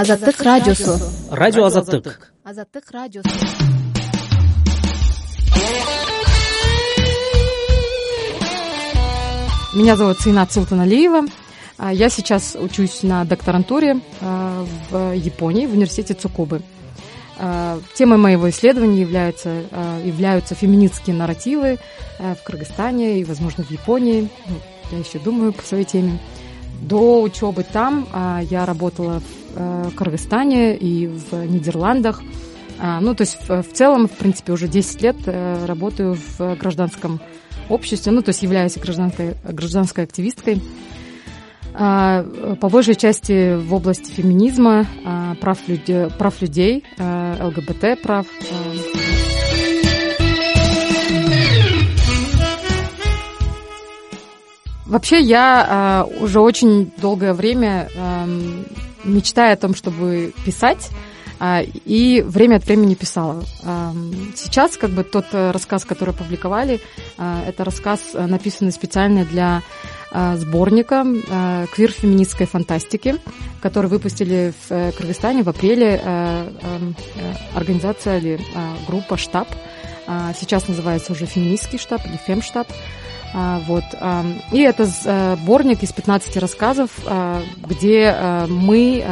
азаттык радиосу. радио азаттык. Азаттык радиосу. Меня зовут цинат султаналиева я сейчас учусь на докторантуре в японии в университете цукубы. Темой моего исследования являются являются феминистские нарративы в кыргызстане и возможно в японии. Я еще думаю по своей теме до учебы там я работала в кыргызстане и в нидерландах. Ну то есть в целом в принципе уже десять лет э, работаю в гражданском обществе ну то есть являюсь гражданской гражданской активисткой. По большей части в области феминизма прав людей лгбт прав. Вообще я уже очень долгое время мечтаю о том чтобы писать и время от времени писала. Сейчас как бы тот э, рассказ который опубликовали это рассказ э, написанный специально для сборника квир феминистской фантастики который выпустили в э, кыргызстане в апреле организация или группа штаб сейчас называется уже феминистский штаб или фемштаб вот и это сборник из 15 рассказов где мы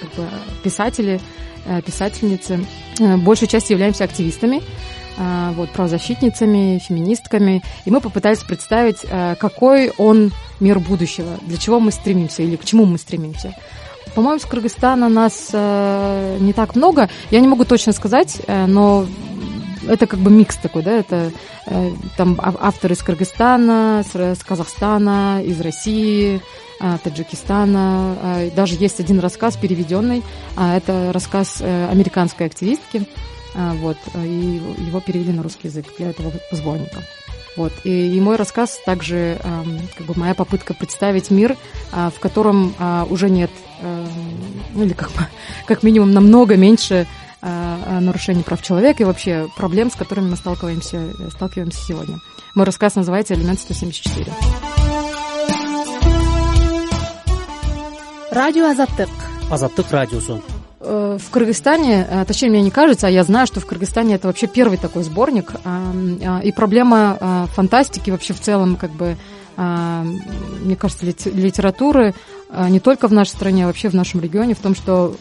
как бы писатели писательницы большей частью являемся активистами вот правозащитницами феминистками. И мы попытались представить какой он мир будущего для чего мы стремимся или к чему мы стремимся. По моему с кыргызстана нас не так много. Я не могу точно сказать но это как бы микс такой да это там авторы из кыргызстана с казахстана из россии таджикистана. Даже есть один рассказ переведенный это рассказ э, американской активистки. Вот и его перевели на русский язык для этого сборника вот и, и мой рассказ также как бы моя попытка представить мир в котором уже нет ну или как как минимум намного меньше нарушений прав человека и вообще проблем с которыми мы сталкиваемся сталкиваемся сегодня. Мой рассказ называется элемент сто семьдесят четыре радио азаттык азаттык радиосу Э, в Кыргызстане, э, точнее, мне не кажется, а я знаю, что в Кыргызстане это вообще первый такой сборник. И проблема фантастики вообще в целом, как бы, мне кажется, литературы не только в нашей стране, а вообще в нашем регионе, в том, что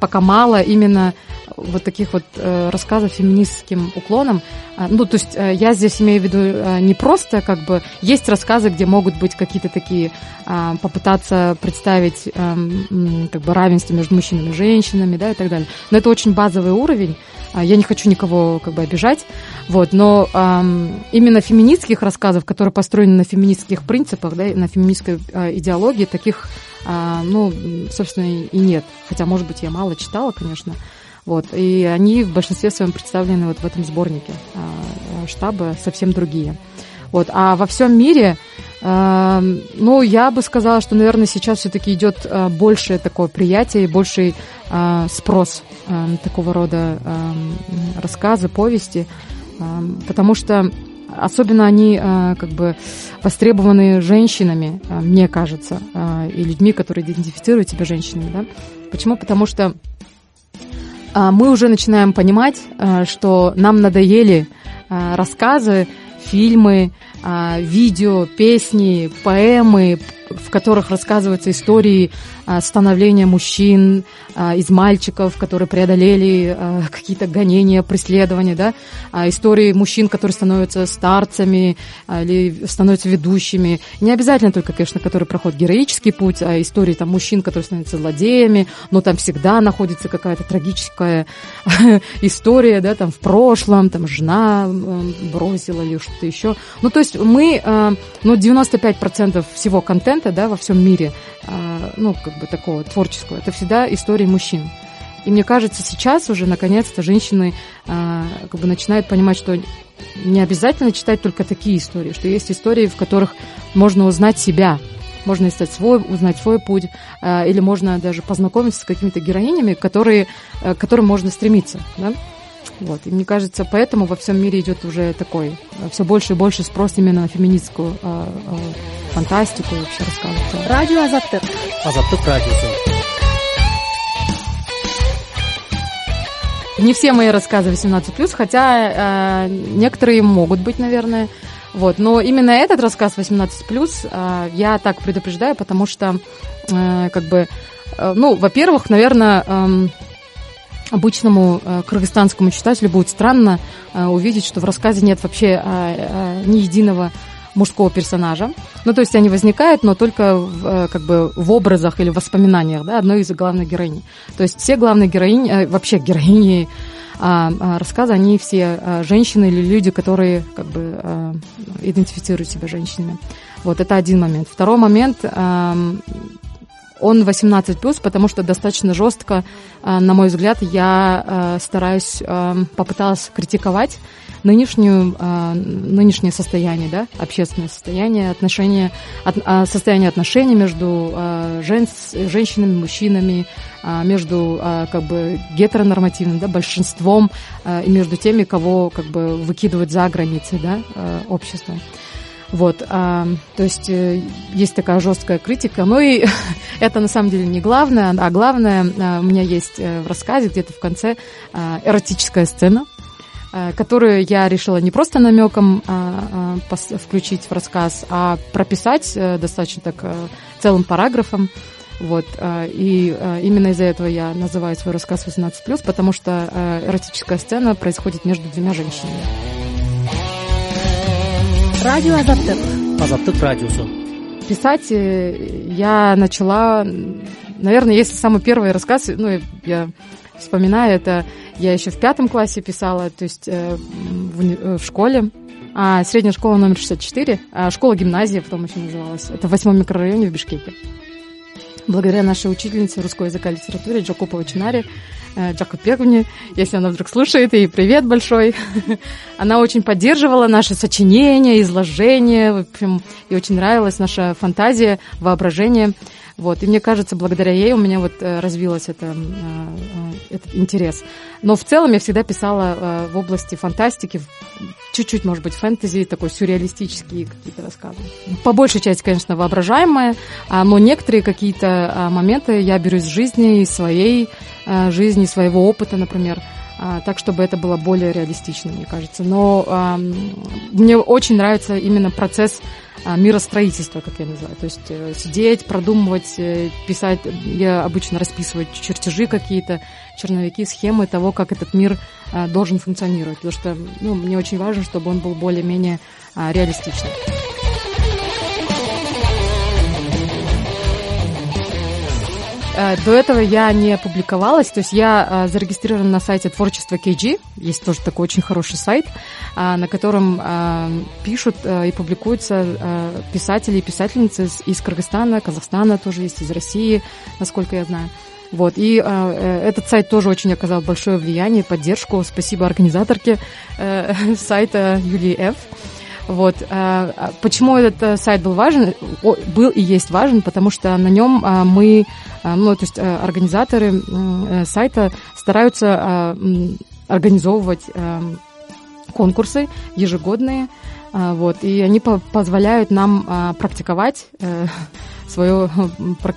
пока мало именно вот таких вот э, рассказов феминистским уклоном. Ну, то есть э, я здесь имею в виду э, не просто как бы есть рассказы, где могут быть какие-то такие а, попытаться представить как бы равенство между мужчинами и женщинами, да, и так далее. Но это очень базовый уровень. Я не хочу никого как бы обижать, вот, но именно феминистских рассказов, которые построены на феминистских принципах, да, на феминистской идеологии, таких ну, собственно, и нет. Хотя, может быть, я мало читала, конечно. Вот. И они в большинстве своем представлены вот в этом сборнике штаба совсем другие. Вот. А во всем мире, ну, я бы сказала, что, наверное, сейчас все-таки идет э, большее такое приятие и больший спрос такого рода рассказы, повести, потому что особенно они как бы востребованы женщинами, мне кажется, и людьми, которые идентифицируют себя женщинами. Да? Почему? Потому что мы уже начинаем понимать, что нам надоели рассказы, фильмы, видео, песни, поэмы, в которых рассказываются истории становления мужчин из мальчиков, которые преодолели какие-то гонения, преследования, да, истории мужчин, которые становятся старцами или становятся ведущими. Не обязательно только, конечно, которые проходят героический путь, а истории там мужчин, которые становятся злодеями, но там всегда находится какая-то трагическая история, да, там в прошлом, там жена бросила или что-то еще. Ну, то есть мы, ну, 95% всего контента, да, во всем мире, ну, как бы такого творческого, это всегда истории мужчин. И мне кажется, сейчас уже наконец-то женщины э, как бы начинают понимать, что не обязательно читать только такие истории, что есть истории, в которых можно узнать себя, можно искать свой, узнать свой путь, или можно даже познакомиться с какими-то героинями, которые, э, к которым можно стремиться. Да? вот. И мне кажется поэтому во всем мире идет уже такой э, все больше и больше спрос именно на феминистскую э, э, фантастику вообще рассказывать. Радио азаттык азаттык радиосу не все мои рассказы 18+, хотя э, некоторые могут быть наверное. Вот. Но именно этот рассказ восемнадцать плюс э, я так предупреждаю потому что э, как бы ну во первых наверное обычному э, кыргызстанскому читателю будет странно э, увидеть, что в рассказе нет вообще э, ни единого мужского персонажа. Ну, то есть они возникают, но только в, как бы в образах или воспоминаниях да, одной из главных героинь. То есть все главные героини, вообще героини рассказа, они все женщины или люди, которые как бы идентифицируют себя женщинами. Вот это один момент. Второй момент, он 18 плюс, потому что достаточно жестко, на мой взгляд, я стараюсь, попыталась критиковать нынешнюю, нынешнее состояние, да, общественное состояние, отношения, от, состояние отношений между жен, женщинами, мужчинами, между как бы гетеронормативным, да, большинством и между теми, кого как бы выкидывать за границы, да, общества. Вот, а, то есть э, есть такая жесткая критика, но и это на самом деле не главное, а главное у меня есть э, в рассказе где-то в конце эротическая сцена, которую я решила не просто намеком включить в рассказ, а прописать э, достаточно так целым параграфом. Вот, и именно из-за этого я называю свой рассказ 18+, потому что эротическая сцена происходит между двумя женщинами. Радио азаттык азаттык радиосу Писать э, я начала, наверное, если самый первый рассказ, ну, я вспоминаю, это я еще в пятом классе писала, то есть э, в, э, в школе. А, средняя школа номер 64, а школа-гимназия потом еще называлась. Это в восьмом микрорайоне в Бишкеке. Благодаря нашей учительнице русского языка и литературы Джакоповой Чинаре, э, Джако Пеговне, если она вдруг слушает, и привет большой. Она очень поддерживала наши сочинения, изложения, в общем, и очень нравилась наша фантазия, воображение. Вот. И мне кажется, благодаря ей у меня вот э, развилось это, э, этот интерес. Но в целом я всегда писала в области фантастики, в- чуть-чуть, может быть, фэнтези, такой сюрреалистические какие-то рассказы. По большей части, конечно, воображаемые, а, но некоторые какие-то а, моменты я беру из жизни, из своей жизни, из своего опыта, например, так, чтобы это было более реалистично, мне кажется. Но мне очень нравится именно процесс миростроительства, как я называю. То есть э, сидеть, продумывать, э, писать. Я обычно расписываю чертежи какие-то, черновики, схемы того, как этот мир должен функционировать. Потому что ну, мне очень важно, чтобы он был более-менее а, реалистичным. До этого я не публиковалась, то есть я э, зарегистрирована на сайте творчества KG, есть тоже такой очень хороший сайт, а, на котором э, пишут э, и публикуются э, писатели и писательницы из- Кыргызстана, Казахстана тоже есть, из России, насколько я знаю. Вот, и э, э, этот сайт тоже очень оказал большое влияние, поддержку. Спасибо организаторке э, сайта Юлии Ф. Вот. э, Почему этот э, сайт был важен? Был и есть важен, потому что на нем а, мы, ну, то есть э, организаторы э, сайта стараются организовывать э, конкурсы ежегодные, вот, и они по- позволяют нам практиковать э, свое,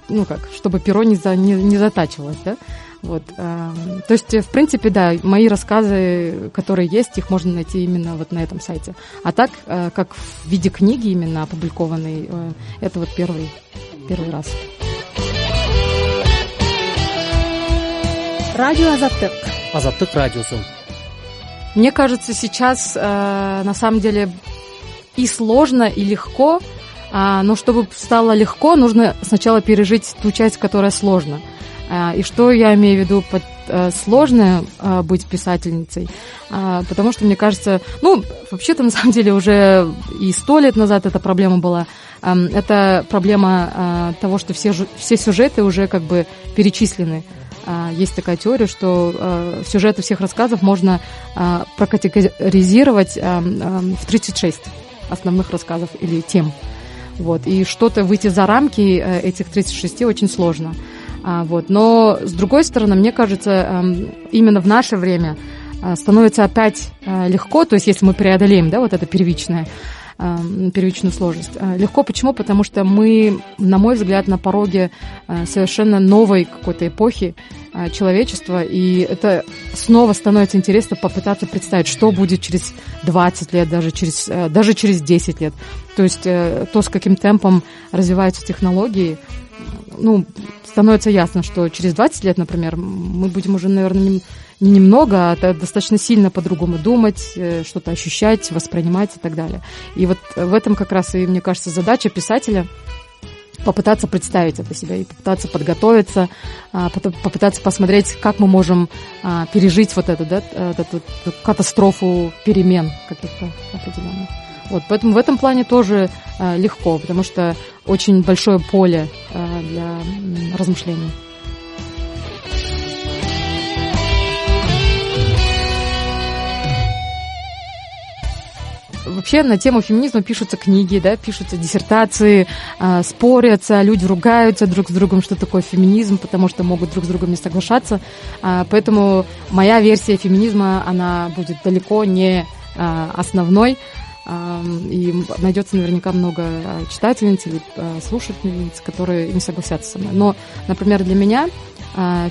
ну как, чтобы перо не, за, не, не затачивалось, да, вот, то есть, в принципе, да, мои рассказы, которые есть, их можно найти именно вот на этом сайте. А так, э, как в виде книги именно опубликованной, э, это вот первый, первый раз. радио азаттык азаттык радиосу Мне кажется, сейчас э, на самом деле и сложно, и легко, а, но чтобы стало легко, нужно сначала пережить ту часть, которая сложна. И что я имею в виду под э, сложно э, быть писательницей? Потому что, мне кажется, ну, вообще-то, на самом деле, уже и сто лет назад эта проблема была. Это проблема того, что все, все сюжеты уже как бы перечислены. Есть такая теория, что сюжеты всех рассказов можно прокатегоризировать в 36 основных рассказов или тем. Вот. И что-то выйти за рамки э, этих 36 очень сложно. Вот. Но, с другой стороны, мне кажется, именно в наше время а, становится опять а, легко, то есть если мы преодолеем да, вот это первичное, первичную сложность. А, Легко почему? Потому что мы, на мой взгляд, на пороге совершенно новой какой-то эпохи, а, человечества, и это снова становится интересно попытаться представить, что будет через 20 лет, даже через, э, даже через 10 лет. То есть э, то, с каким темпом развиваются технологии, ну, становится ясно, что через 20 лет, например, мы будем уже, наверное, не, не немного, а достаточно сильно по-другому думать, э, что-то ощущать, воспринимать и так далее. И вот в этом как раз и, мне кажется, задача писателя – попытаться представить это себе и попытаться подготовиться, попытаться посмотреть, как мы можем пережить вот эту, да, эту, катастрофу перемен каких-то определенных. Вот, поэтому в этом плане тоже а, легко, потому что очень большое поле для размышлений. вообще на тему феминизма пишутся книги, да, пишутся диссертации, э, спорятся, люди ругаются друг с другом, что такое феминизм, потому что могут друг с другом не соглашаться. Э, поэтому моя версия феминизма, она будет далеко не э, основной. И найдется наверняка много читательниц или слушательниц, которые не согласятся со мной. Но, например, для меня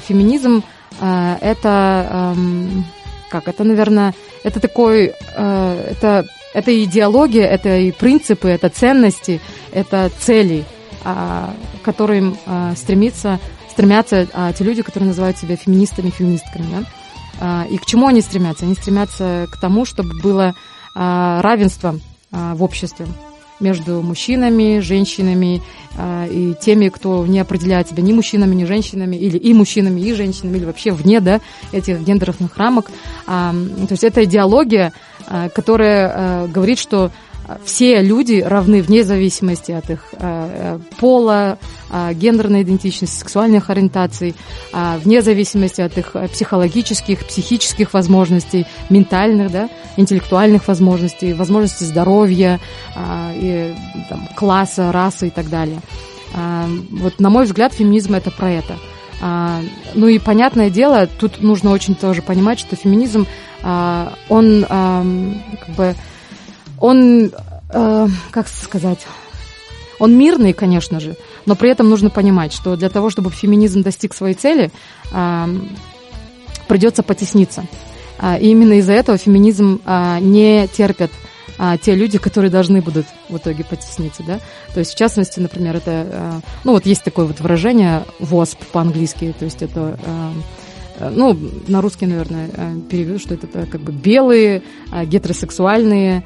феминизм это как это, наверное, это такой, это это идеология, это и принципы, это ценности, это цели, к которым стремится, стремятся те люди, которые называют себя феминистами, феминистками. Да? И к чему они стремятся? Они стремятся к тому, чтобы было равенство в обществе между мужчинами, женщинами и теми, кто не определяет себя ни мужчинами, ни женщинами, или и мужчинами, и женщинами, или вообще вне да, этих гендерных рамок. То есть это идеология, которая говорит, что все люди равны вне зависимости от их э, пола, гендерной идентичности, сексуальных ориентаций, вне зависимости от их психологических, психических возможностей, ментальных, да, интеллектуальных возможностей, возможностей здоровья, и, там, класса, расы и так далее. Вот, на мой взгляд, феминизм это про это. Ну и понятное дело, тут нужно очень тоже понимать, что феминизм он как бы он э, как сказать он мирный, конечно же, но при этом нужно понимать, что для того, чтобы феминизм достиг своей цели, придется потесниться. А, и именно из-за этого феминизм а, не терпят те люди, которые должны будут в итоге потесниться, да. То есть, в частности, например, это, ну вот есть такое вот выражение WASP по-английски, то есть это Э, ну, на русский, наверное, э, переведу, что это как бы белые, э, гетеросексуальные,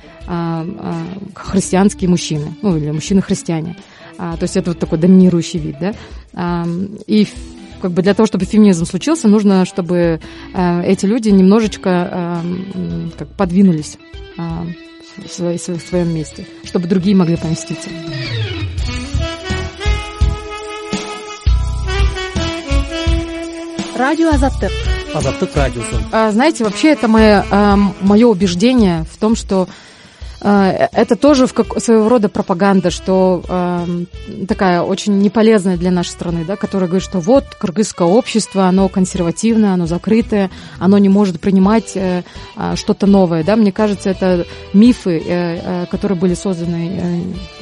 христианские мужчины, ну, или мужчины-христиане. То есть это вот такой доминирующий вид, да. И как бы для того, чтобы феминизм случился, нужно, чтобы эти люди немножечко как подвинулись в своем месте, чтобы другие могли поместиться. Радио азаттык азаттык радиосу знаете вообще это мое мое убеждение в том что это тоже в как, своего рода пропаганда, что э, такая очень неполезная для нашей страны, да, которая говорит, что вот кыргызское общество, оно консервативное, оно закрытое, оно не может принимать э, э, что-то новое, да. Мне кажется, это мифы, э, э, которые были созданы, э,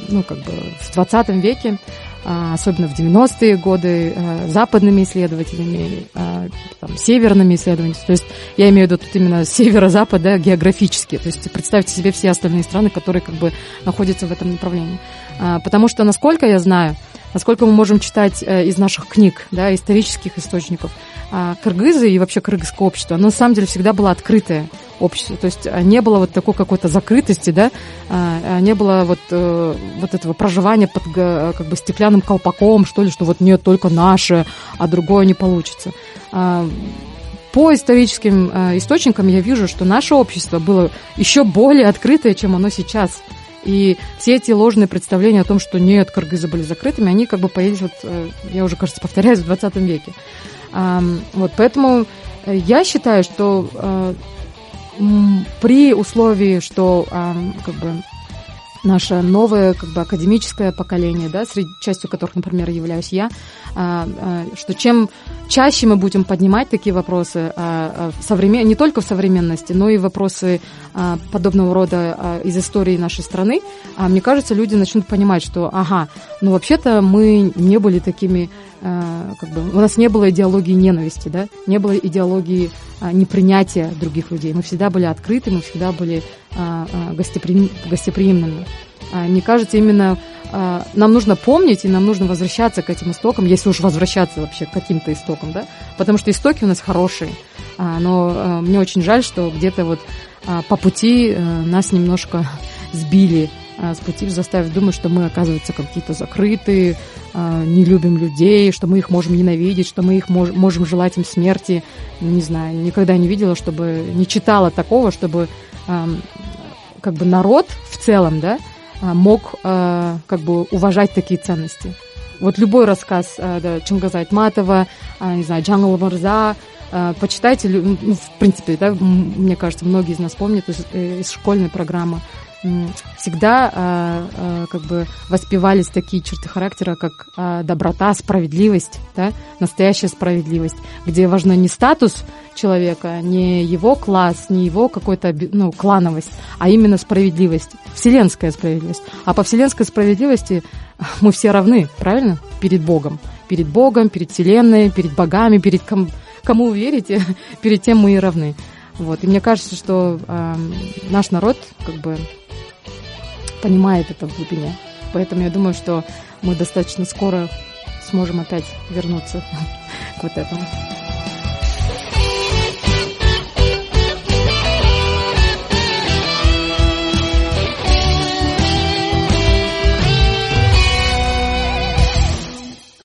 ну как бы в 20 веке особенно в 90-е годы, западными исследователями, там, северными исследователями. То есть я имею в виду тут именно северо-запад, да, географически. То есть представьте себе все остальные страны, которые как бы находятся в этом направлении. Потому что, насколько я знаю, насколько мы можем читать э, из наших книг, да, исторических источников, кыргызы и вообще кыргызское общество, оно на самом деле всегда было открытое общество. То есть не было вот такой какой-то закрытости, да, не было вот, э, вот этого проживания под как бы стеклянным колпаком, что ли, что вот нет, только наше, а другое не получится. По историческим источникам я вижу, что наше общество было еще более открытое, чем оно сейчас. И все эти ложные представления о том, что нет, кыргызы были закрытыми, они как бы появились, вот, э, я уже, кажется, повторяюсь, в 20 веке. Вот, поэтому э, я считаю, что при условии, что как бы наше новое как бы академическое поколение, да, среди частью которых, например, являюсь я, что чем чаще мы будем поднимать такие вопросы современ... не только в современности, но и вопросы подобного рода из истории нашей страны, мне кажется, люди начнут понимать, что, ага, ну вообще-то мы не были такими э, как бы у нас не было идеологии ненависти, да, не было идеологии непринятия других людей. Мы всегда были открыты, мы всегда были гостеприимными. Мне кажется, именно нам нужно помнить и нам нужно возвращаться к этим истокам, если уж возвращаться вообще к каким-то истокам, да, потому что истоки у нас хорошие, но мне очень жаль, что где-то вот а, по пути а, нас немножко сбили а, с пути, заставив думать, что мы, оказывается, какие-то закрытые, а, не любим людей, что мы их можем ненавидеть, что мы их мож, можем желать им смерти. Не знаю, никогда не видела, чтобы, не читала такого, чтобы как бы народ в целом, да, мог как бы уважать такие ценности. Вот любой рассказ да, Чингаза Айтматова, не знаю, Джангл Марза, почитайте, ну, в принципе, да, мне кажется, многие из нас помнят из, э, из школьной программы всегда как бы воспевались такие черты характера, как доброта, справедливость, да, настоящая справедливость, где важно не статус человека, не его класс, не его какой-то ну, клановость, а именно справедливость, вселенская справедливость. А по вселенской справедливости мы все равны, правильно? Перед Богом. Перед Богом, перед Вселенной, перед богами, перед ком, кому верите, перед тем мы и равны. Вот. И мне кажется, что э, наш народ как бы понимает это в глубине. Поэтому я думаю, что мы достаточно скоро сможем опять вернуться к вот этому.